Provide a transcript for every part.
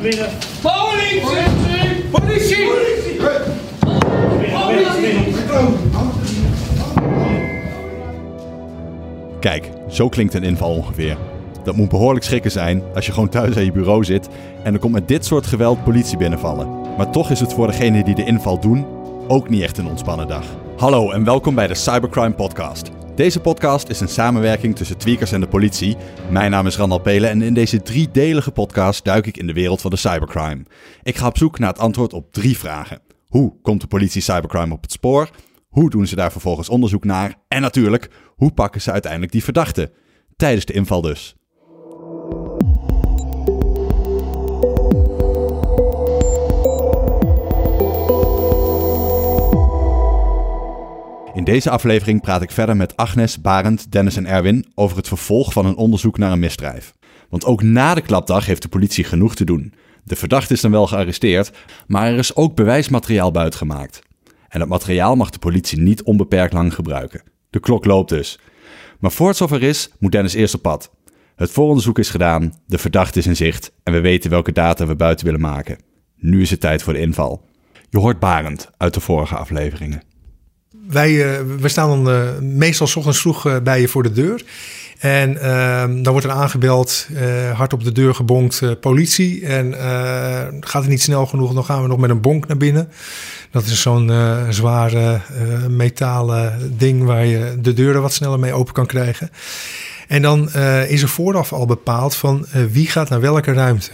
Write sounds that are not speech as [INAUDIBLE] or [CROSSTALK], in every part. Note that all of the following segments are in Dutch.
naar binnen. Politie! Politie! Kijk, zo klinkt een inval ongeveer. Dat moet behoorlijk schrikken zijn als je gewoon thuis aan je bureau zit en er komt met dit soort geweld politie binnenvallen. Maar toch is het voor degenen die de inval doen ook niet echt een ontspannen dag. Hallo en welkom bij de Cybercrime Podcast. Deze podcast is een samenwerking tussen Tweakers en de politie. Mijn naam is Randal Pelen en in deze driedelige podcast duik ik in de wereld van de cybercrime. Ik ga op zoek naar het antwoord op drie vragen. Hoe komt de politie cybercrime op het spoor? Hoe doen ze daar vervolgens onderzoek naar? En natuurlijk, hoe pakken ze uiteindelijk die verdachten? Tijdens de inval dus. In deze aflevering praat ik verder met Agnes, Barend, Dennis en Erwin over het vervolg van een onderzoek naar een misdrijf. Want ook na de klapdag heeft de politie genoeg te doen. De verdachte is dan wel gearresteerd, maar er is ook bewijsmateriaal buitgemaakt. En dat materiaal mag de politie niet onbeperkt lang gebruiken. De klok loopt dus. Maar voor het zover is, moet Dennis eerst op pad. Het vooronderzoek is gedaan, de verdachte is in zicht en we weten welke data we buiten willen maken. Nu is het tijd voor de inval. Je hoort Barend uit de vorige afleveringen. Wij uh, we staan dan uh, meestal s ochtends vroeg uh, bij je voor de deur. En ehm, dan wordt er aangebeld, hard op de deur gebonkt, politie. En gaat het niet snel genoeg, dan gaan we nog met een bonk naar binnen. Dat is zo'n zware metalen ding waar je de deuren wat sneller mee open kan krijgen. En dan is er vooraf al bepaald van wie gaat naar welke ruimte.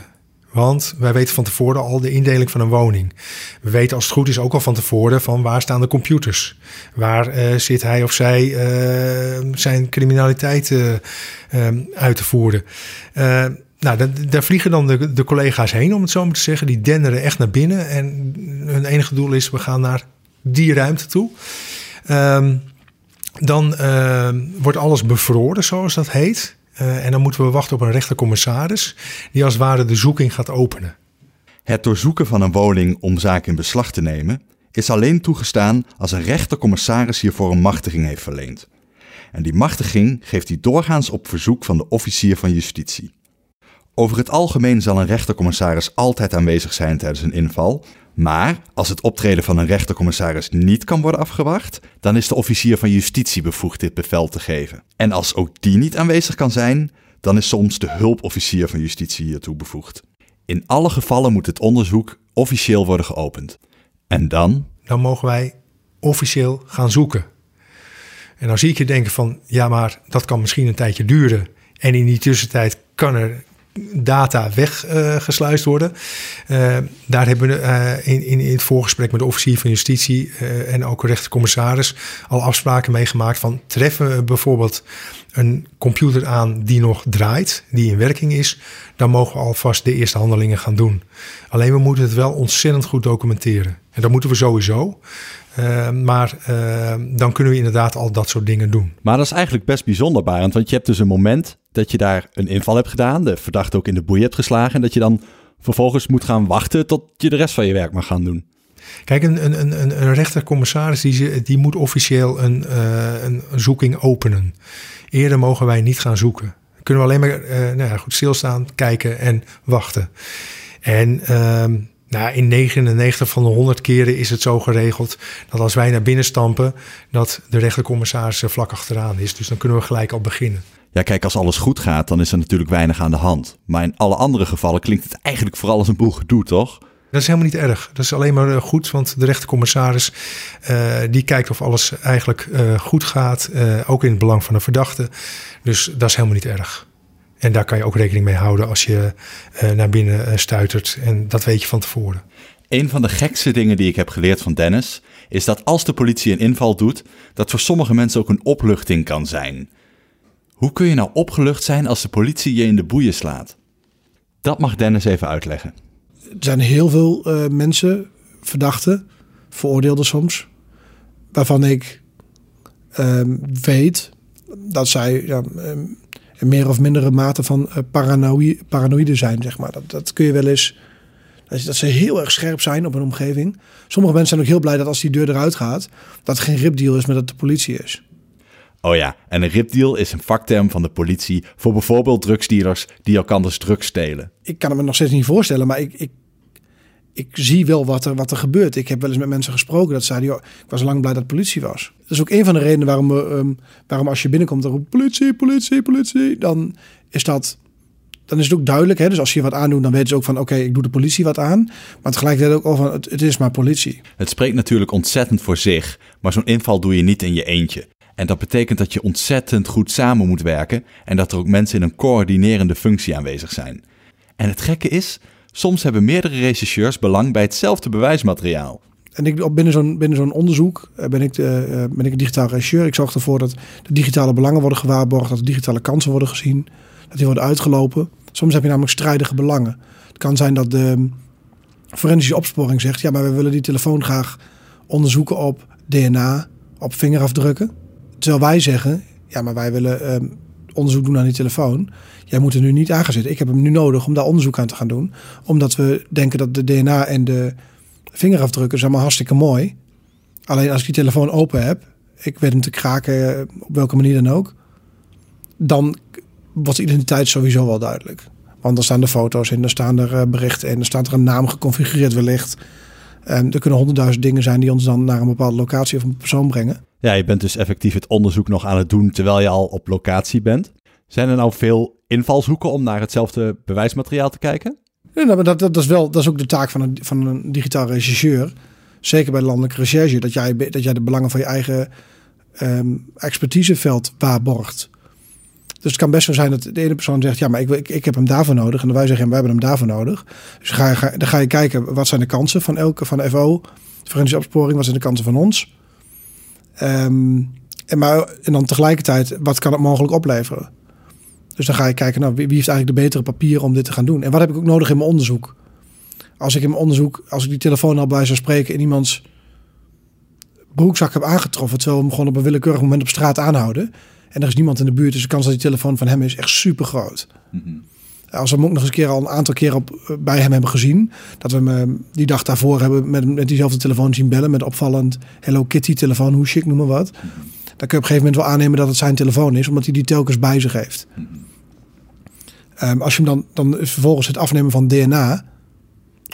Want wij weten van tevoren al de indeling van een woning. We weten als het goed is ook al van tevoren van waar staan de computers. Waar uh, zit hij of zij uh, zijn criminaliteit uh, uit te voeren. nou, daar vliegen dan de, de, collega's heen, om het zo maar te zeggen. Die denderen echt naar binnen. En hun enige doel is, we gaan naar die ruimte toe. Um, dan wordt alles bevroren, zoals dat heet. Uh, en dan moeten we wachten op een rechtercommissaris die als het ware de zoeking gaat openen. Het doorzoeken van een woning om zaken in beslag te nemen is alleen toegestaan als een rechtercommissaris hiervoor een machtiging heeft verleend. En die machtiging geeft hij doorgaans op verzoek van de officier van justitie. Over het algemeen zal een rechtercommissaris altijd aanwezig zijn tijdens een inval, maar als het optreden van een rechtercommissaris niet kan worden afgewacht, dan is de officier van justitie bevoegd dit bevel te geven. En als ook die niet aanwezig kan zijn, dan is soms de hulpofficier van justitie hiertoe bevoegd. In alle gevallen moet het onderzoek officieel worden geopend. En dan? Dan mogen wij officieel gaan zoeken. En dan zie ik je denken van, ja maar dat kan misschien een tijdje duren. En in die tussentijd kan er data weggesluist uh, worden. Uh, daar hebben we uh, in, in, in, het voorgesprek met de officier van justitie en ook rechtercommissaris al afspraken meegemaakt van treffen we bijvoorbeeld een computer aan die nog draait, die in werking is, dan mogen we alvast de eerste handelingen gaan doen. Alleen we moeten het wel ontzettend goed documenteren. En dat moeten we sowieso. Uh, maar uh, dan kunnen we inderdaad al dat soort dingen doen. Maar dat is eigenlijk best bijzonder, Barend. Want je hebt dus een moment dat je daar een inval hebt gedaan, de verdachte ook in de boei hebt geslagen, en dat je dan vervolgens moet gaan wachten tot je de rest van je werk mag gaan doen. Kijk, een, een, een, een rechtercommissaris die, die moet officieel een, uh, een zoeking openen. Eerder mogen wij niet gaan zoeken. Kunnen we alleen maar nou ja, goed stilstaan, kijken en wachten. En ehm, nou, in 99 van de 100 keren is het zo geregeld dat als wij naar binnen stampen, dat de rechtercommissaris vlak achteraan is. Dus dan kunnen we gelijk al beginnen. Ja, kijk, als alles goed gaat, dan is er natuurlijk weinig aan de hand. Maar in alle andere gevallen klinkt het eigenlijk vooral als een boel gedoe, toch? Dat is helemaal niet erg. Dat is alleen maar eh, goed, want de rechtercommissaris uh, die kijkt of alles eigenlijk uh, goed gaat, uh, ook in het belang van de verdachte. Dus dat is helemaal niet erg. En daar kan je ook rekening mee houden als je uh, naar binnen uh, stuitert. En dat weet je van tevoren. Een van de gekste dingen die ik heb geleerd van Dennis is dat als de politie een inval doet, dat voor sommige mensen ook een opluchting kan zijn. Hoe kun je nou opgelucht zijn als de politie je in de boeien slaat? Dat mag Dennis even uitleggen. Er zijn heel veel uh, mensen, verdachten, veroordeelden soms, waarvan ik weet dat zij ja, een meer of mindere mate van uh, paranoïde, paranoïde zijn, zeg maar. Dat, dat kun je wel eens... Dat ze heel erg scherp zijn op een omgeving. Sommige mensen zijn ook heel blij dat als die deur eruit gaat... dat geen ripdeal is met dat de politie is. Oh ja, en een ripdeal is een vakterm van de politie voor bijvoorbeeld drugsdealers die elkanders drugs stelen. Ik kan het me nog steeds niet voorstellen, maar ik, ik, ik zie wel wat er, wat er gebeurt. Ik heb wel eens met mensen gesproken dat zeiden, joh, ik was lang blij dat politie was. Dat is ook een van de redenen waarom, ehm, waarom als je binnenkomt en roept politie, politie, politie, dan is dat dan is het ook duidelijk. Hè? Dus als je wat aandoet, dan weten ze ook van oké, ik doe de politie wat aan. Maar tegelijkertijd ook al van het, het is maar politie. Het spreekt natuurlijk ontzettend voor zich, maar zo'n inval doe je niet in je eentje. En dat betekent dat je ontzettend goed samen moet werken en dat er ook mensen in een coördinerende functie aanwezig zijn. En het gekke is, soms hebben meerdere rechercheurs belang bij hetzelfde bewijsmateriaal. En ik, binnen zo'n binnen zo'n onderzoek eh, ben ik, eh, ben ik een digitaal rechercheur. Ik zorg ervoor dat de digitale belangen worden gewaarborgd, dat de digitale kansen worden gezien, dat die worden uitgelopen. Soms heb je namelijk strijdige belangen. Het kan zijn dat de forensische opsporing zegt: ja, maar we willen die telefoon graag onderzoeken op DNA, op vingerafdrukken. Terwijl wij zeggen: ja, maar wij willen ehm, onderzoek doen aan die telefoon. Jij moet er nu niet aangezet. Ik heb hem nu nodig om daar onderzoek aan te gaan doen. Omdat we denken dat de DNA en de vingerafdrukken zijn maar hartstikke mooi. Alleen als ik die telefoon open heb, ik weet hem te kraken op welke manier dan ook. Dan wordt de identiteit sowieso wel duidelijk. Want er staan de foto's in, er staan er eh, berichten in, er staat er een naam geconfigureerd wellicht. Um, er kunnen honderdduizend dingen zijn die ons dan naar een bepaalde locatie of een persoon brengen. Ja, je bent dus effectief het onderzoek nog aan het doen terwijl je al op locatie bent. Zijn er nou veel invalshoeken om naar hetzelfde bewijsmateriaal te kijken? Ja, nou, dat, dat, dat, is wel, dat is ook de taak van een, van een digitaal rechercheur. Zeker bij de landelijke recherche, dat jij, dat jij de belangen van je eigen um, expertiseveld waarborgt. Dus het kan best zo zijn dat de ene persoon zegt: Ja, maar ik, ik, ik heb hem daarvoor nodig. En wij zeggen: Wij hebben hem daarvoor nodig. Dus ga, ga, dan ga je kijken wat zijn de kansen van elke van de FO, forensische opsporing, wat zijn de kansen van ons. Um, en, maar, en dan tegelijkertijd, wat kan het mogelijk opleveren? Dus dan ga je kijken, nou, wie, wie heeft eigenlijk de betere papieren om dit te gaan doen? En wat heb ik ook nodig in mijn onderzoek? Als ik in mijn onderzoek, als ik die telefoon al bij zou spreken in iemands broekzak heb aangetroffen, terwijl we hem gewoon op een willekeurig moment op straat aanhouden, en er is niemand in de buurt, dus de kans dat die telefoon van hem is echt super groot. Mm Als we hem ook nog eens keer al een aantal keer op, eh, bij hem hebben gezien, dat we hem eh, die dag daarvoor hebben met, met diezelfde telefoon zien bellen, met opvallend Hello Kitty telefoon, hoe chic noem maar wat. Dan kun je op een gegeven moment wel aannemen dat het zijn telefoon is, omdat hij die telkens bij zich heeft. Um, als je hem dan, dan is vervolgens het afnemen van DNA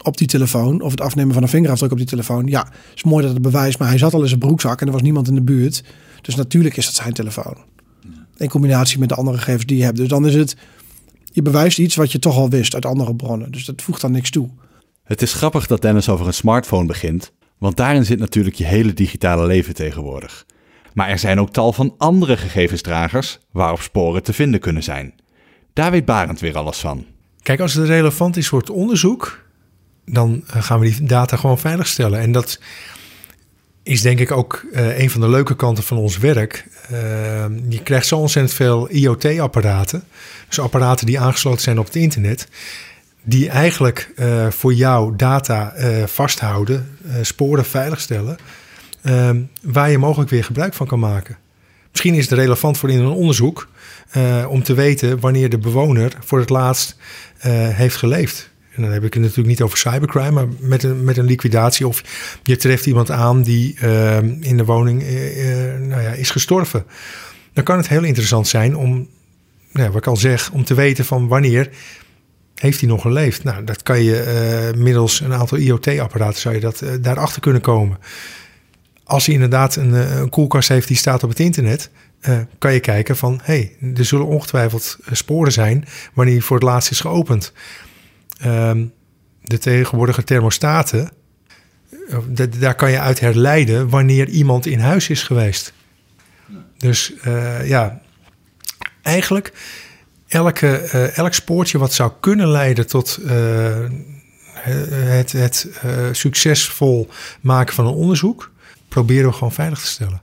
op die telefoon, of het afnemen van een vingerafdruk op die telefoon. Ja, is mooi dat het bewijst, maar hij zat al in zijn broekzak en er was niemand in de buurt. Dus natuurlijk is dat zijn telefoon. In combinatie met de andere gegevens die je hebt. Dus dan is het, je bewijst iets wat je toch al wist uit andere bronnen. Dus dat voegt dan niks toe. Het is grappig dat Dennis over een smartphone begint, want daarin zit natuurlijk je hele digitale leven tegenwoordig. Maar er zijn ook tal van andere gegevensdragers waarop sporen te vinden kunnen zijn. Daar weet Barend weer alles van. Kijk, als het relevant is voor het onderzoek, dan eh, gaan we die data gewoon veiligstellen. En dat is denk ik ook uh, een van de leuke kanten van ons werk. Uh, je krijgt zo ontzettend veel IoT-apparaten. Dus apparaten die aangesloten zijn op het internet. Die eigenlijk uh, voor jou data vasthouden, sporen veiligstellen. Ehm, waar je mogelijk weer gebruik van kan maken. Misschien is het relevant voor in een onderzoek om te weten wanneer de bewoner voor het laatst heeft geleefd. En dan heb ik het natuurlijk niet over cybercrime, maar met een, met een liquidatie. Of je treft iemand aan die uh, in de woning uh, nou ja, is gestorven. Dan kan het heel interessant zijn om, nou, wat ik al zeg, om te weten van wanneer heeft hij nog geleefd. Nou, dat kan je uh, middels een aantal IoT-apparaten zou je dat daarachter kunnen komen. Als hij inderdaad een, een, koelkast heeft die staat op het internet, kan je kijken van, hé, hey, er zullen ongetwijfeld sporen zijn wanneer hij voor het laatst is geopend. Ehm, de tegenwoordige thermostaten, eh, daar kan je uit herleiden wanneer iemand in huis is geweest. Dus uh, ja, eigenlijk elke, uh, elk spoortje wat zou kunnen leiden tot het, het succesvol maken van een onderzoek, proberen we gewoon veilig te stellen.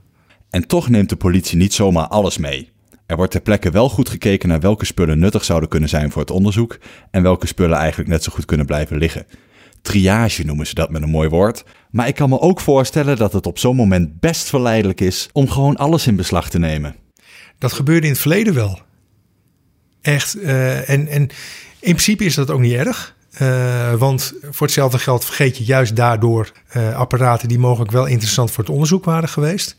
En toch neemt de politie niet zomaar alles mee. Er wordt ter plekke wel goed gekeken naar welke spullen nuttig zouden kunnen zijn voor het onderzoek en welke spullen eigenlijk net zo goed kunnen blijven liggen. Triage noemen ze dat met een mooi woord. Maar ik kan me ook voorstellen dat het op zo'n moment best verleidelijk is om gewoon alles in beslag te nemen. Dat gebeurde in het verleden wel. Echt. Uh, en, en in principe is dat ook niet erg. Uh, want voor hetzelfde geld vergeet je juist daardoor uh, apparaten die mogelijk wel interessant voor het onderzoek waren geweest.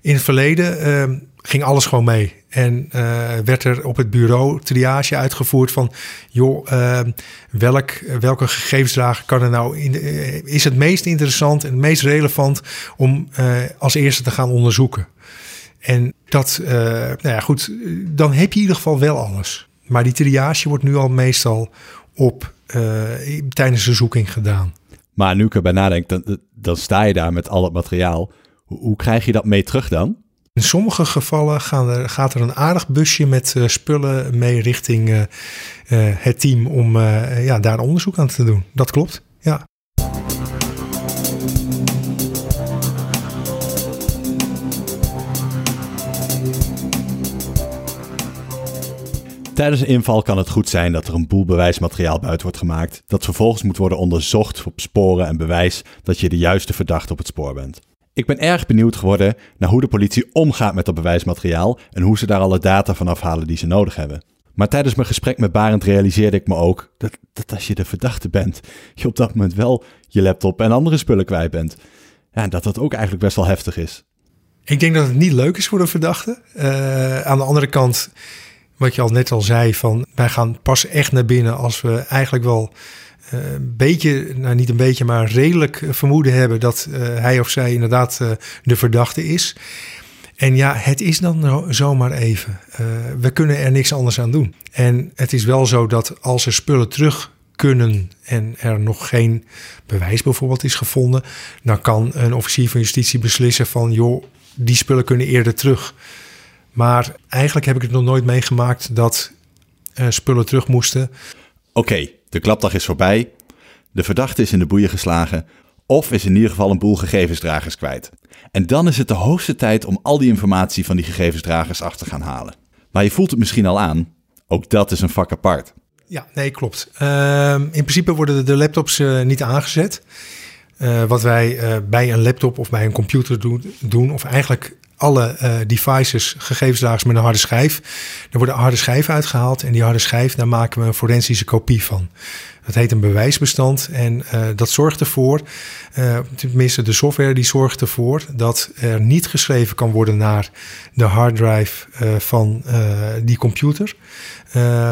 In het verleden, ging alles gewoon mee. En uh, werd er op het bureau triage uitgevoerd van... joh, uh, welk, welke gegevensdrager kan er nou... In, uh, is het meest interessant en het meest relevant... om als eerste te gaan onderzoeken. En dat, nou ja, goed, dan heb je in ieder geval wel alles. Maar die triage wordt nu al meestal op, tijdens de zoeking gedaan. Maar nu ik erbij nadenk, dan, dan sta je daar met al het materiaal. Hoe krijg je dat mee terug dan? In sommige gevallen gaan er, gaat er een aardig busje met uh, spullen mee richting uh, uh, het team om ja, daar onderzoek aan te doen. Dat klopt, ja. Tijdens een inval kan het goed zijn dat er een boel bewijsmateriaal buiten wordt gemaakt, dat vervolgens moet worden onderzocht op sporen en bewijs dat je de juiste verdachte op het spoor bent. Ik ben erg benieuwd geworden naar hoe de politie omgaat met dat bewijsmateriaal en hoe ze daar alle data van afhalen die ze nodig hebben. Maar tijdens mijn gesprek met Barend realiseerde ik me ook dat, dat als je de verdachte bent, je op dat moment wel je laptop en andere spullen kwijt bent. Ja, en dat dat ook eigenlijk best wel heftig is. Ik denk dat het niet leuk is voor de verdachte. Uh, aan de andere kant, wat je al net al zei, van wij gaan pas echt naar binnen als we eigenlijk wel een beetje, nou niet een beetje, maar redelijk vermoeden hebben dat uh, hij of zij inderdaad uh, de verdachte is. En ja, het is dan zomaar even. we kunnen er niks anders aan doen. En het is wel zo dat als er spullen terug kunnen en er nog geen bewijs bijvoorbeeld is gevonden, dan kan een officier van justitie beslissen van joh, die spullen kunnen eerder terug. Maar eigenlijk heb ik het nog nooit meegemaakt dat spullen terug moesten. Oké, de klapdag is voorbij, de verdachte is in de boeien geslagen of is in ieder geval een boel gegevensdragers kwijt. En dan is het de hoogste tijd om al die informatie van die gegevensdragers af te gaan halen. Maar je voelt het misschien al aan, ook dat is een vak apart. Ja, nee, klopt. Uh, in principe worden de laptops uh, niet aangezet. Uh, wat wij uh, bij een laptop of bij een computer doen, doen of eigenlijk alle uh, devices, gegevensdragers met een harde schijf. Er wordt een harde schijf uitgehaald en die harde schijf, daar maken we een forensische kopie van. Dat heet een bewijsbestand en uh, dat zorgt ervoor, uh, tenminste de software die zorgt ervoor dat er niet geschreven kan worden naar de harddrive van die computer,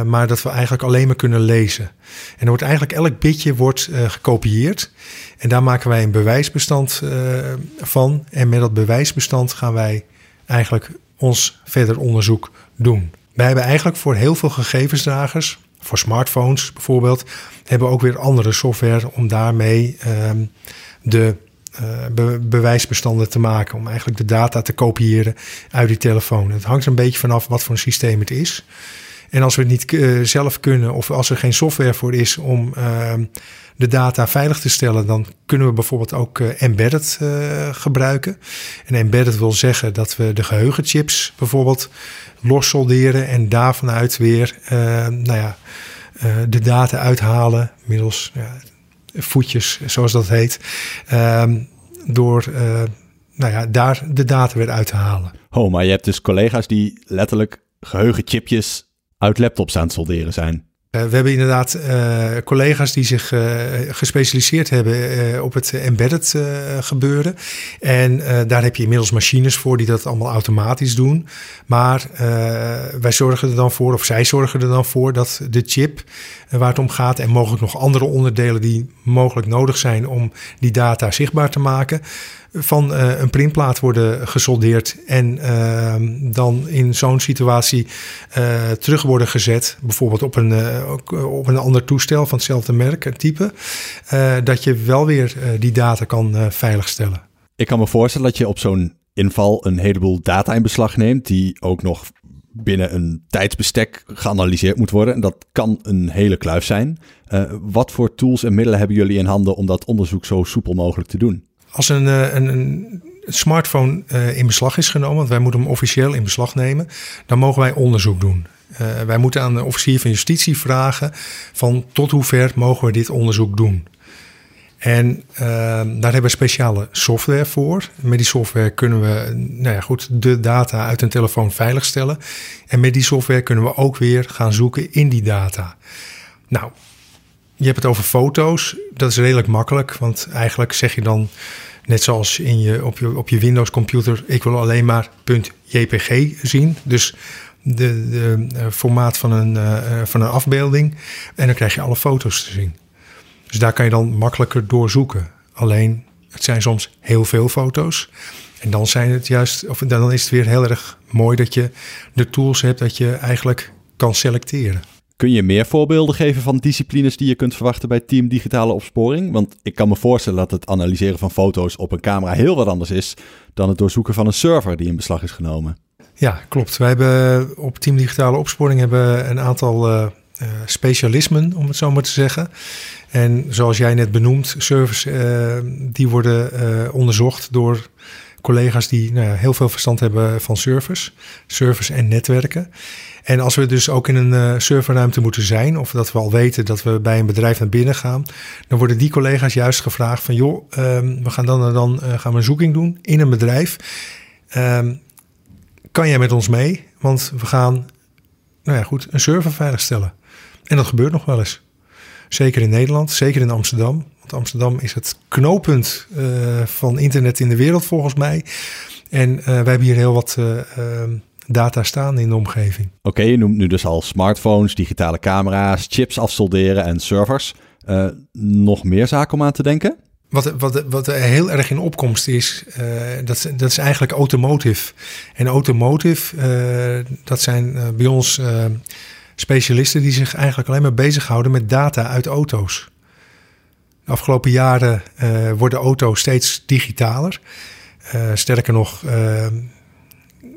maar dat we eigenlijk alleen maar kunnen lezen. En er wordt eigenlijk elk bitje wordt gekopieerd en daar maken wij een bewijsbestand van en met dat bewijsbestand gaan wij eigenlijk ons verder onderzoek doen. Wij hebben eigenlijk voor heel veel gegevensdragers voor smartphones bijvoorbeeld, hebben we ook weer andere software om daarmee um, de be bewijsbestanden te maken. Om eigenlijk de data te kopiëren uit die telefoon. Het hangt een beetje vanaf wat voor een systeem het is. En als we het niet uh, zelf kunnen, of als er geen software voor is om uh, de data veilig te stellen, dan kunnen we bijvoorbeeld ook uh, embedded gebruiken. En embedded wil zeggen dat we de geheugenchips bijvoorbeeld los solderen en daarvanuit weer nou ja, de data uithalen middels voetjes, zoals dat heet. Ehm, door nou ja, daar de data weer uit te halen. Oh, maar je hebt dus collega's die letterlijk geheugenchipjes uit laptops aan het solderen zijn. Uh, we hebben inderdaad uh, collega's die zich uh, gespecialiseerd hebben op het embedded gebeuren. En daar heb je inmiddels machines voor die dat allemaal automatisch doen. Maar wij zorgen er dan voor, of zij zorgen er dan voor, dat de chip waar het om gaat en mogelijk nog andere onderdelen die mogelijk nodig zijn om die data zichtbaar te maken van uh, een printplaat worden gesoldeerd en uh, dan in zo'n situatie uh, terug worden gezet, bijvoorbeeld op een, op een ander toestel van hetzelfde merk en type, dat je wel weer die data kan veiligstellen. Ik kan me voorstellen dat je op zo'n inval een heleboel data in beslag neemt, die ook nog binnen een tijdsbestek geanalyseerd moet worden. En dat kan een hele kluif zijn. wat voor tools en middelen hebben jullie in handen om dat onderzoek zo soepel mogelijk te doen? Als een, een, een smartphone uh, in beslag is genomen, want wij moeten hem officieel in beslag nemen, dan mogen wij onderzoek doen. Uh, wij moeten aan de officier van justitie vragen van tot hoever mogen we dit onderzoek doen. En daar hebben we speciale software voor. Met die software kunnen we nou ja, goed, de data uit een telefoon veiligstellen. En met die software kunnen we ook weer gaan zoeken in die data. Nou, je hebt het over foto's. Dat is redelijk makkelijk, want eigenlijk zeg je dan Net zoals in je, op, je, op je Windows computer, ik wil alleen maar .jpg zien. Dus de, de uh, formaat van een, uh, van een afbeelding. En dan krijg je alle foto's te zien. Dus daar kan je dan makkelijker doorzoeken. Alleen, het zijn soms heel veel foto's. En dan zijn het juist, of dan is het weer heel erg mooi dat je de tools hebt dat je eigenlijk kan selecteren. Kun je meer voorbeelden geven van disciplines die je kunt verwachten bij Team Digitale Opsporing? Want ik kan me voorstellen dat het analyseren van foto's op een camera heel wat anders is dan het doorzoeken van een server die in beslag is genomen. Ja, klopt. Wij hebben op Team Digitale Opsporing hebben een aantal uh, uh, specialismen, om het zo maar te zeggen. En zoals jij net benoemt, servers die worden onderzocht door collega's die nou heel veel verstand hebben van servers, servers en netwerken. En als we dus ook in een uh, serverruimte moeten zijn, of dat we al weten dat we bij een bedrijf naar binnen gaan, dan worden die collega's juist gevraagd van joh, um, we gaan dan dan uh, gaan we een zoeking doen in een bedrijf. Um, kan jij met ons mee? Want we gaan, nou ja, goed, een server veiligstellen. En dat gebeurt nog wel eens. Zeker in Nederland, zeker in Amsterdam. Want Amsterdam is het knooppunt uh, van internet in de wereld volgens mij. En uh, wij hebben hier heel wat uh, data staan in de omgeving. Oké, okay, je noemt nu dus al smartphones, digitale camera's, chips afsolderen en servers. nog meer zaken om aan te denken? Wat, wat, wat er heel erg in opkomst is, uh, dat, dat is eigenlijk automotive. En automotive, uh, dat zijn uh, bij ons specialisten die zich eigenlijk alleen maar bezighouden met data uit auto's. De afgelopen jaren worden auto's steeds digitaler. sterker nog,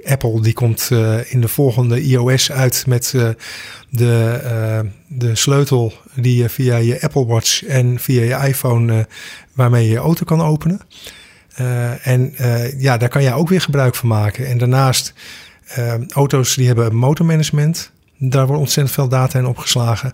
Apple die komt in de volgende iOS uit met de, de sleutel die je via je Apple Watch en via je iPhone waarmee je je auto kan openen. Uh, en uh, ja, daar kan jij ook weer gebruik van maken. En daarnaast, uh, auto's die hebben motormanagement. Daar wordt ontzettend veel data in opgeslagen.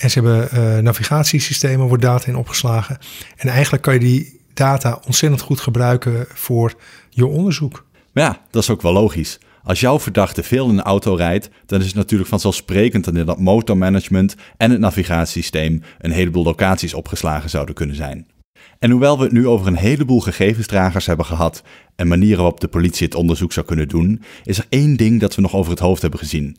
En ze hebben navigatiesystemen, wordt data in opgeslagen. En eigenlijk kan je die data ontzettend goed gebruiken voor je onderzoek. Ja, dat is ook wel logisch. Als jouw verdachte veel in een auto rijdt, dan is het natuurlijk vanzelfsprekend dat in dat motormanagement en het navigatiesysteem een heleboel locaties opgeslagen zouden kunnen zijn. En hoewel we het nu over een heleboel gegevensdragers hebben gehad en manieren waarop de politie het onderzoek zou kunnen doen, is er één ding dat we nog over het hoofd hebben gezien.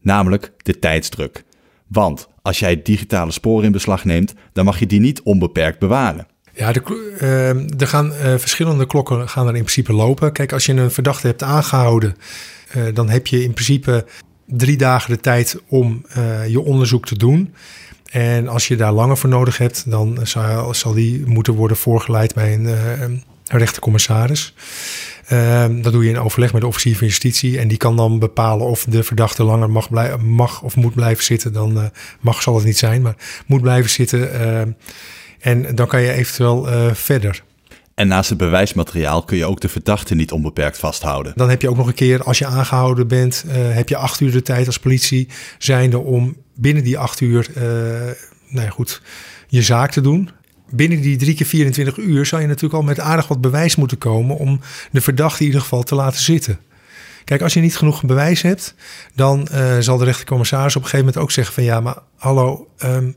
Namelijk de tijdsdruk. Want als jij digitale sporen in beslag neemt, dan mag je die niet onbeperkt bewaren. Ja, uh, er gaan uh, verschillende klokken gaan er in principe lopen. Kijk, als je een verdachte hebt aangehouden, uh, dan heb je in principe drie dagen de tijd om je onderzoek te doen. En als je daar langer voor nodig hebt, dan zal, zal die moeten worden voorgeleid bij een, een rechtercommissaris. Uh, dat doe je in overleg met de officier van justitie. En die kan dan bepalen of de verdachte langer mag, blij, mag of moet blijven zitten. Dan uh, mag zal het niet zijn, maar moet blijven zitten. Uh, en dan kan je eventueel verder. En naast het bewijsmateriaal kun je ook de verdachte niet onbeperkt vasthouden. Dan heb je ook nog een keer, als je aangehouden bent, heb je acht uur de tijd als politie zijnde om binnen die acht uur, nou ja, goed, je zaak te doen. Binnen die drie keer 24 uur zou je natuurlijk al met aardig wat bewijs moeten komen om de verdachte in ieder geval te laten zitten. Kijk, als je niet genoeg bewijs hebt, dan uh, zal de rechtercommissaris op een gegeven moment ook zeggen van ja, maar hallo, um,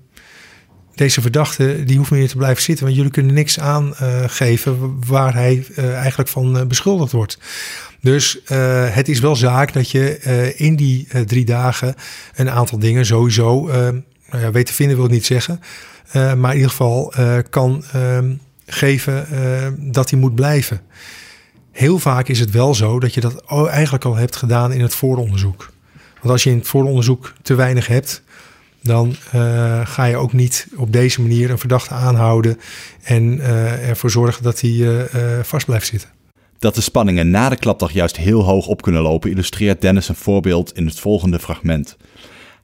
deze verdachte die hoeft niet te blijven zitten, want jullie kunnen niks aangeven uh, waar hij uh, eigenlijk van beschuldigd wordt. Dus het is wel zaak dat je in die drie dagen een aantal dingen sowieso nou ja, te vinden, wil niet zeggen. Maar in ieder geval kan ehm, geven dat hij moet blijven. Heel vaak is het wel zo dat je dat eigenlijk al hebt gedaan in het vooronderzoek. Want als je in het vooronderzoek te weinig hebt, dan ga je ook niet op deze manier een verdachte aanhouden en ervoor zorgen dat hij vast blijft zitten. Dat de spanningen na de klapdag juist heel hoog op kunnen lopen, illustreert Dennis een voorbeeld in het volgende fragment.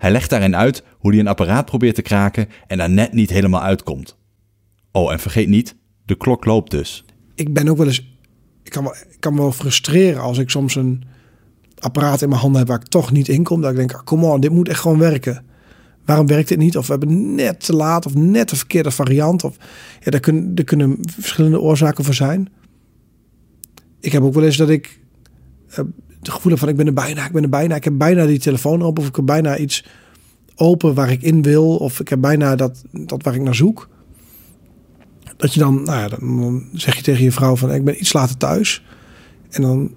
Hij legt daarin uit hoe hij een apparaat probeert te kraken en daar net niet helemaal uitkomt. Oh, en vergeet niet, de klok loopt dus. Ik ben ook wel eens. Ik kan, ik kan me wel frustreren als ik soms een apparaat in mijn handen heb waar ik toch niet in kom. Dat ik denk, ah, kom on, dit moet echt gewoon werken. Waarom werkt dit niet? Of we hebben net te laat of net de verkeerde variant. Of, ja, daar, kunnen, er kunnen verschillende oorzaken voor zijn ik heb ook wel eens dat ik uh, het gevoel van ik ben er bijna, ik ben er bijna, ik heb bijna die telefoon open of ik heb bijna iets open waar ik in wil of ik heb bijna dat, dat waar ik naar zoek. dat je dan, nou ja, dan, zeg je tegen je vrouw van ik ben iets later thuis. En dan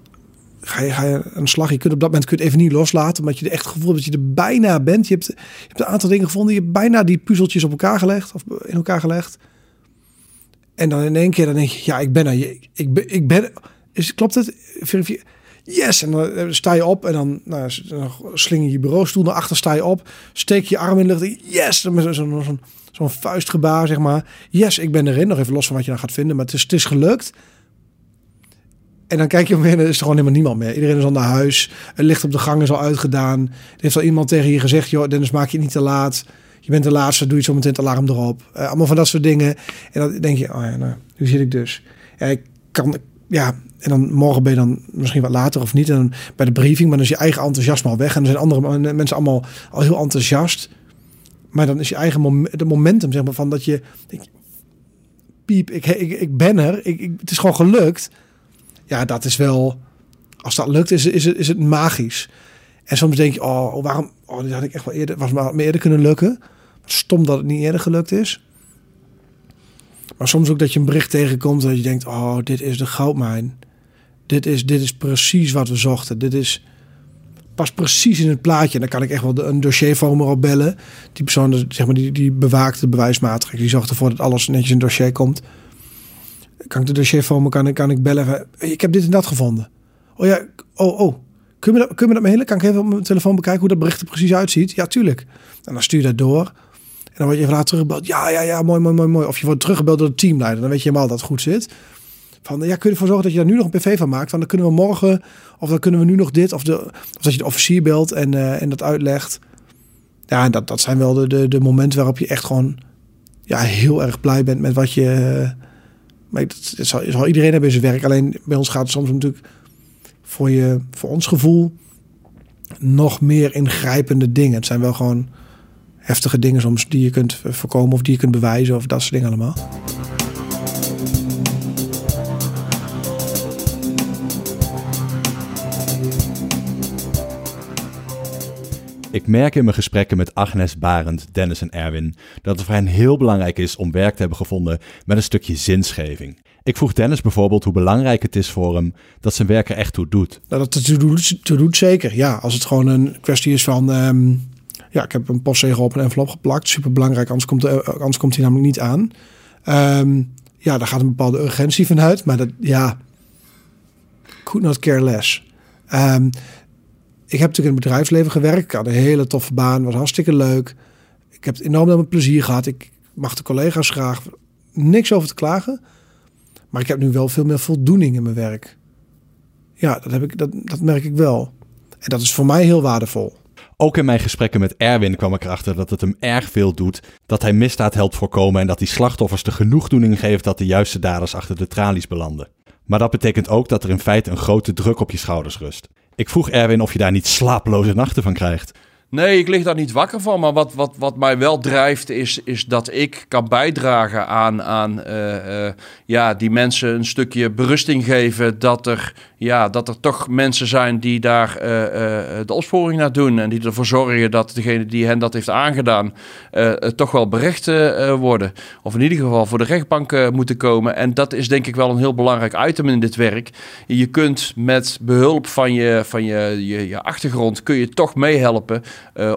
ga je, ga je aan de slag. Je kunt op dat moment kun even niet loslaten, omdat je er echt gevoel hebt dat je er bijna bent. Je hebt, je hebt een aantal dingen gevonden. Je hebt bijna die puzzeltjes op elkaar gelegd of in elkaar gelegd. En dan in één keer dan denk je, ja, ik ben er. Ik, ik, ben, ik ben. Is, klopt het? Yes, en dan eh, sta je op en dan, nou, sling je je bureaustoel naar achter, sta je op, steek je arm in de lucht. Yes, met zo'n zo'n zo'n vuistgebaar, zeg maar. Yes, ik ben erin. Nog even los van wat je dan gaat vinden, maar het is, het is gelukt. En dan kijk je om en is er gewoon helemaal niemand meer. Iedereen is al naar huis. Het licht op de gang is al uitgedaan. Er heeft al iemand tegen je gezegd, joh, Dennis, maak je niet te laat. Je bent de laatste, doe je zo meteen het alarm erop. Eh, allemaal van dat soort dingen. En dan denk je, oh ja, nou, nu zit ik dus. Ja, ik kan, ja, en dan morgen ben je dan misschien wat later of niet. En dan bij de briefing, maar dan is je eigen enthousiasme al weg. En dan zijn andere mensen allemaal al heel enthousiast. Maar dan is je eigen de momentum, zeg maar, van dat je... je, piep, ik, ik, ik ben er. Ik, ik, het is gewoon gelukt. Ja, dat is wel... Als dat lukt, is, is, is het magisch. En soms denk je, oh, waarom... Oh, dit had ik echt wel eerder... Was maar eerder kunnen lukken. Stom dat het niet eerder gelukt is. Maar soms ook dat je een bericht tegenkomt dat je denkt, oh, dit is de goudmijn. Dit is, dit is precies wat we zochten. Dit is past precies in het plaatje. En dan kan ik echt wel een dossiervormer opbellen. Die persoon, zeg maar, die, die bewaakt de bewijsmaatregelen. Die zorgt ervoor dat alles netjes in dossier komt. Kan ik de dossiervormer, kan ik, kan ik bellen. van, "Hey, Ik heb dit en dat gevonden. Oh ja, oh, oh. Kun je me dat, kun me dat? Kan ik even op mijn telefoon bekijken hoe dat bericht er precies uitziet? Ja, tuurlijk. En dan stuur je dat door. En dan word je even later teruggebeld. Ja, ja, ja, mooi, mooi, mooi, mooi. Of je wordt teruggebeld door de teamleider. Dan weet je helemaal dat het goed zit. Van, ja, kun je ervoor zorgen dat je daar nu nog een PV van maakt? Dan kunnen we morgen, of dan kunnen we nu nog dit. Of, dat je de officier belt en, eh, en dat uitlegt. Ja, dat, dat zijn wel de, de, momenten waarop je echt gewoon ja, heel erg blij bent met wat je... eh, maar dat, zal iedereen hebben in zijn werk. Alleen bij ons gaat het soms natuurlijk voor, je, voor ons gevoel nog meer ingrijpende dingen. Het zijn wel gewoon heftige dingen soms die je kunt voorkomen of die je kunt bewijzen of dat soort dingen allemaal. Ik merk in mijn gesprekken met Agnes, Barend, Dennis en Erwin dat het voor hen heel belangrijk is om werk te hebben gevonden met een stukje zinsgeving. Ik vroeg Dennis bijvoorbeeld hoe belangrijk het is voor hem dat zijn werk er echt toe doet. Nou, dat het toe doet zeker. Ja, als het gewoon een kwestie is van... ehm, ja, ik heb een postzegel op een envelop geplakt. Super belangrijk, anders komt, de, anders komt hij namelijk niet aan. Ehm, ja, daar gaat een bepaalde urgentie van uit. Maar dat, ja, could not care less. Ehm, ik heb natuurlijk in het bedrijfsleven gewerkt. Ik had een hele toffe baan, was hartstikke leuk. Ik heb enorm met plezier gehad. Ik mag de collega's graag. Niks over te klagen. Maar ik heb nu wel veel meer voldoening in mijn werk. Ja, dat, heb ik, dat, dat merk ik wel. En dat is voor mij heel waardevol. Ook in mijn gesprekken met Erwin kwam ik erachter dat het hem erg veel doet, dat hij misdaad helpt voorkomen en dat hij slachtoffers de genoegdoening geeft dat de juiste daders achter de tralies belanden. Maar dat betekent ook dat er in feite een grote druk op je schouders rust. Ik vroeg Erwin of je daar niet slapeloze nachten van krijgt. Nee, ik lig daar niet wakker van. Maar wat, wat, wat mij wel drijft, is, is dat ik kan bijdragen aan, aan eh, eh, ja, die mensen een stukje berusting geven. Dat er, ja, dat er toch mensen zijn die daar eh, de opsporing naar doen. En die ervoor zorgen dat degene die hen dat heeft aangedaan, toch wel berecht worden. Of in ieder geval voor de rechtbank moeten komen. En dat is denk ik wel een heel belangrijk item in dit werk. Je kunt met behulp van je, van je, je, je achtergrond, kun je toch meehelpen eh,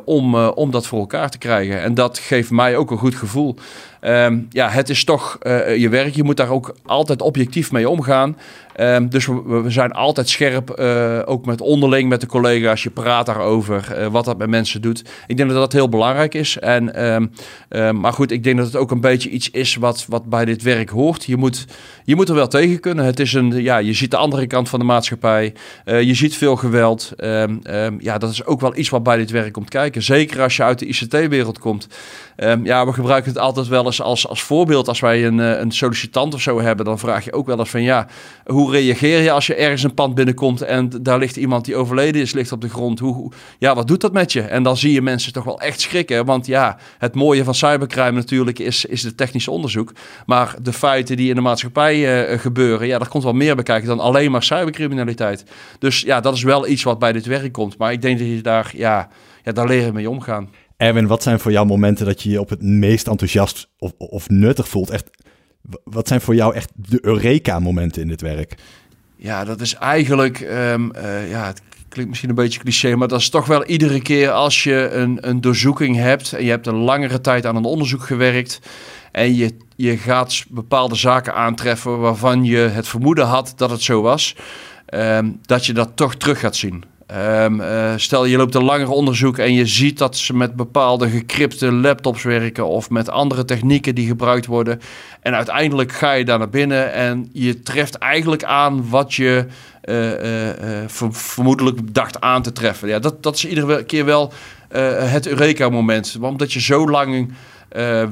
om, eh, om dat voor elkaar te krijgen. En dat geeft mij ook een goed gevoel. Ehm, ja, het is toch eh, je werk. Je moet daar ook altijd objectief mee omgaan. Ehm, dus we, zijn altijd scherp, eh, ook met onderling, met de collega's. Je praat daarover, eh, wat dat met mensen doet. Ik denk dat dat heel belangrijk is. En, ehm, maar goed, ik denk dat het ook een beetje iets is wat, wat bij dit werk hoort. Je moet, je moet er wel tegen kunnen. Het is een, ja, je ziet de andere kant van de maatschappij. Je ziet veel geweld. Ja, dat is ook wel iets wat bij dit werk komt kijken. Zeker als je uit de ICT-wereld komt. Ja, we gebruiken het altijd wel als, als voorbeeld. Als wij een, eh, een sollicitant of zo hebben, dan vraag je ook wel eens van ja, hoe reageer je als je ergens een pand binnenkomt en daar ligt iemand die overleden is, ligt op de grond. Hoe, ja, wat doet dat met je? En dan zie je mensen toch wel echt schrikken. Want ja, het mooie van cybercrime natuurlijk is, is het technisch onderzoek. Maar de feiten die in de maatschappij eh, gebeuren, ja, daar komt wel meer bij kijken dan alleen maar cybercriminaliteit. Dus ja, dat is wel iets wat bij dit werk komt. Maar ik denk dat je daar, ja, ja daar leren mee omgaan. Erwin, wat zijn voor jou momenten dat je je op het meest enthousiast of, of nuttig voelt? Echt Wat zijn voor jou echt de Eureka-momenten in dit werk? Ja, dat is eigenlijk, um, uh, ja, het klinkt misschien een beetje cliché, maar dat is toch wel iedere keer als je een, een doorzoeking hebt en je hebt een langere tijd aan een onderzoek gewerkt en je, je gaat bepaalde zaken aantreffen waarvan je het vermoeden had dat het zo was, um, dat je dat toch terug gaat zien. Um, uh, stel je loopt een langer onderzoek en je ziet dat ze met bepaalde gecrypte laptops werken of met andere technieken die gebruikt worden. En uiteindelijk ga je daar naar binnen en je treft eigenlijk aan wat je uh, uh, vermoedelijk dacht aan te treffen. Ja, dat, dat is iedere keer wel het Eureka-moment. Omdat je zo lang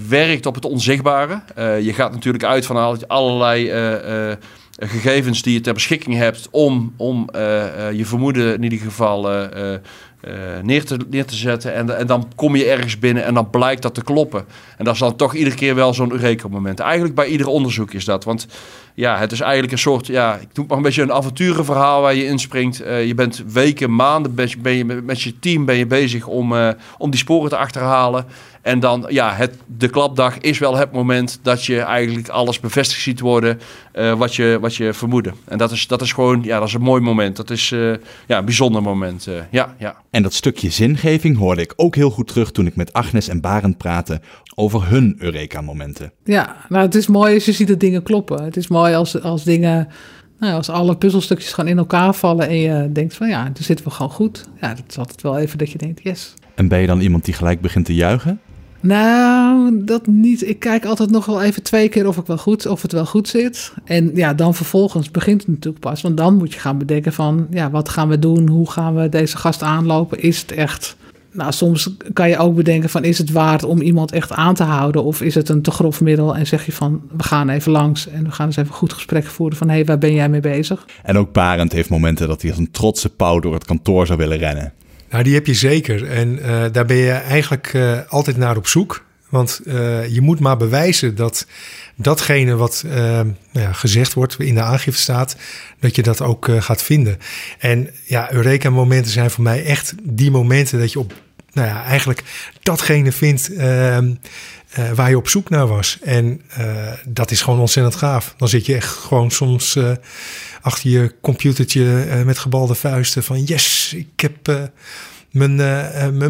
werkt op het onzichtbare. je gaat natuurlijk uit van allerlei gegevens die je ter beschikking hebt om, om uh, uh, je vermoeden in ieder geval uh, neer, te, neer te zetten. En, en dan kom je ergens binnen en dan blijkt dat te kloppen. En dat is dan toch iedere keer wel zo'n Eureka-moment. Eigenlijk bij ieder onderzoek is dat. Want ja, het is eigenlijk een soort, ja, ik noem maar een beetje een avonturenverhaal waar je inspringt. Je bent weken, maanden ben je, met je team ben je bezig om, om die sporen te achterhalen. En dan, ja, het, de klapdag is wel het moment dat je eigenlijk alles bevestigd ziet worden uh, wat, je, wat je vermoedde. En dat is, dat is gewoon, ja, dat is een mooi moment. Dat is ja, een bijzonder moment. ja, ja. En dat stukje zingeving hoorde ik ook heel goed terug toen ik met Agnes en Barend praatte over hun Eureka-momenten. Ja, nou het is mooi als je ziet dat dingen kloppen. Het is mooi als, als dingen, nou, als alle puzzelstukjes gewoon in elkaar vallen en je denkt van ja, dan zitten we gewoon goed. Ja, dat is altijd wel even dat je denkt yes. En ben je dan iemand die gelijk begint te juichen? Nou, dat niet. Ik kijk altijd nog wel even twee keer of, ik wel goed, of het wel goed zit. En ja, dan vervolgens begint het natuurlijk pas. Want dan moet je gaan bedenken van, ja, wat gaan we doen? Hoe gaan we deze gast aanlopen? Is het echt nou, soms kan je ook bedenken van is het waard om iemand echt aan te houden of is het een te grof middel en zeg je van we gaan even langs en we gaan eens even goed gesprek voeren van hé, hey, waar ben jij mee bezig? En ook Parent heeft momenten dat hij als een trotse pauw door het kantoor zou willen rennen. Nou, die heb je zeker en uh, daar ben je eigenlijk uh, altijd naar op zoek. Want uh, je moet maar bewijzen dat datgene wat nou ja, gezegd wordt in de aangifte staat, dat je dat ook gaat vinden. En ja, Eureka-momenten zijn voor mij echt die momenten dat je op, nou ja, eigenlijk datgene vindt ehm, waar je op zoek naar was. En dat is gewoon ontzettend gaaf. Dan zit je echt gewoon soms achter je computertje met gebalde vuisten van yes, ik heb mijn,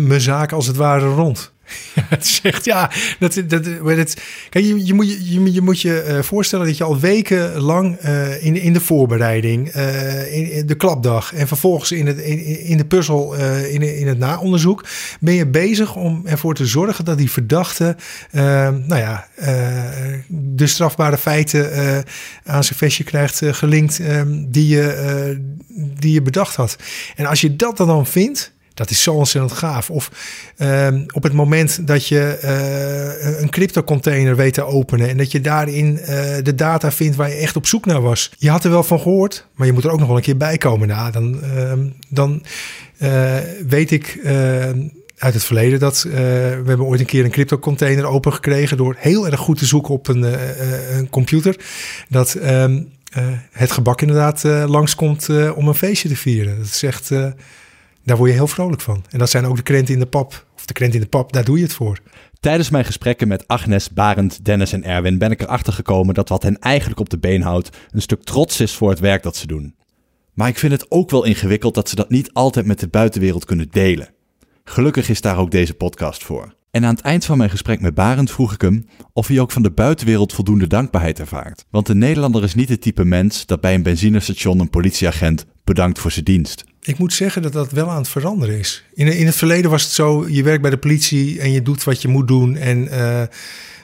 mijn zaak als het ware rond. [LAUGHS] Het zegt ja. Dat, dat, dat, kijk, je, je, moet, je, je moet je uh, voorstellen dat je al weken lang uh, in, in de voorbereiding, uh, in, de klapdag en vervolgens in, het, in de puzzel, in, in het naonderzoek, ben je bezig om ervoor te zorgen dat die verdachte, nou ja, de strafbare feiten aan zijn vestje krijgt gelinkt die, je, die je bedacht had. En als je dat dan vindt dat is zo ontzettend gaaf. Of um, op het moment dat je uh, een crypto-container weet te openen en dat je daarin uh, de data vindt waar je echt op zoek naar was. Je had er wel van gehoord, maar je moet er ook nog wel een keer bij komen. Nou, dan, uh, dan weet ik uit het verleden dat we hebben ooit een keer een crypto-container opengekregen door heel erg goed te zoeken op een, een computer. Dat um, het gebak inderdaad langskomt om een feestje te vieren. Dat is echt daar word je heel vrolijk van. En dat zijn ook de krenten in de pap. Of de krenten in de pap, daar doe je het voor. Tijdens mijn gesprekken met Agnes, Barend, Dennis en Erwin ben ik erachter gekomen dat wat hen eigenlijk op de been houdt een stuk trots is voor het werk dat ze doen. Maar ik vind het ook wel ingewikkeld dat ze dat niet altijd met de buitenwereld kunnen delen. Gelukkig is daar ook deze podcast voor. En aan het eind van mijn gesprek met Barend vroeg ik hem of hij ook van de buitenwereld voldoende dankbaarheid ervaart. Want de Nederlander is niet het type mens dat bij een benzinestation een politieagent bedankt voor zijn dienst. Ik moet zeggen dat dat wel aan het veranderen is. In, in het verleden was het zo, je werkt bij de politie en je doet wat je moet doen. En uh,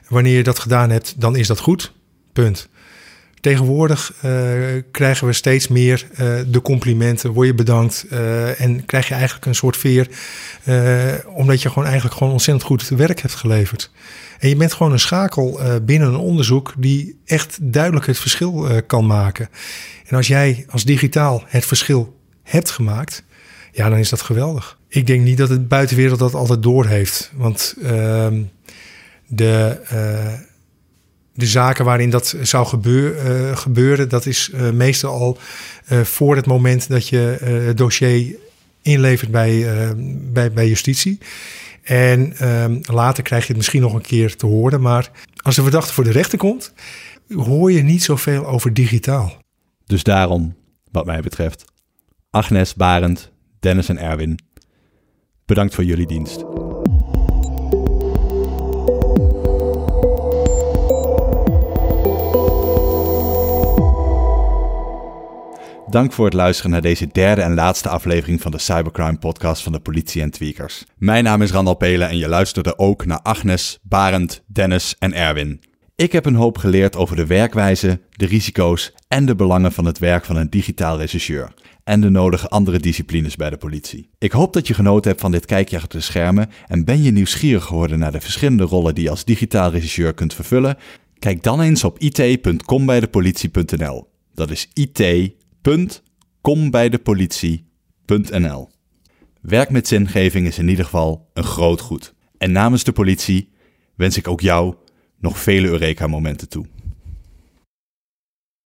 wanneer je dat gedaan hebt, dan is dat goed. Punt. Tegenwoordig uh, krijgen we steeds meer uh, de complimenten, word je bedankt en krijg je eigenlijk een soort veer, omdat je gewoon eigenlijk gewoon ontzettend goed werk hebt geleverd. En je bent gewoon een schakel binnen een onderzoek die echt duidelijk het verschil kan maken. En als jij als digitaal het verschil hebt gemaakt, ja, dan is dat geweldig. Ik denk niet dat de buitenwereld dat altijd doorheeft. Want uh, de, uh, de zaken waarin dat zou gebeur, uh, gebeuren, dat is uh, meestal al voor het moment dat je het dossier inlevert bij, bij, bij justitie. En ehm, later krijg je het misschien nog een keer te horen. Maar als de verdachte voor de rechter komt, hoor je niet zoveel over digitaal. Dus daarom, wat mij betreft, Agnes, Barend, Dennis en Erwin, bedankt voor jullie dienst. Dank voor het luisteren naar deze derde en laatste aflevering van de Cybercrime Podcast van de Politie en Tweakers. Mijn naam is Randal Pelen en je luisterde ook naar Agnes, Barend, Dennis en Erwin. Ik heb een hoop geleerd over de werkwijze, de risico's en de belangen van het werk van een digitaal rechercheur. En de nodige andere disciplines bij de politie. Ik hoop dat je genoten hebt van dit kijkje achter de schermen en ben je nieuwsgierig geworden naar de verschillende rollen die je als digitaal rechercheur kunt vervullen. Kijk dan eens op it.combijdepolitie.nl. Dat is it.combijdepolitie.nl. Werk met zingeving is in ieder geval een groot goed. En namens de politie wens ik ook jou nog vele Eureka-momenten toe.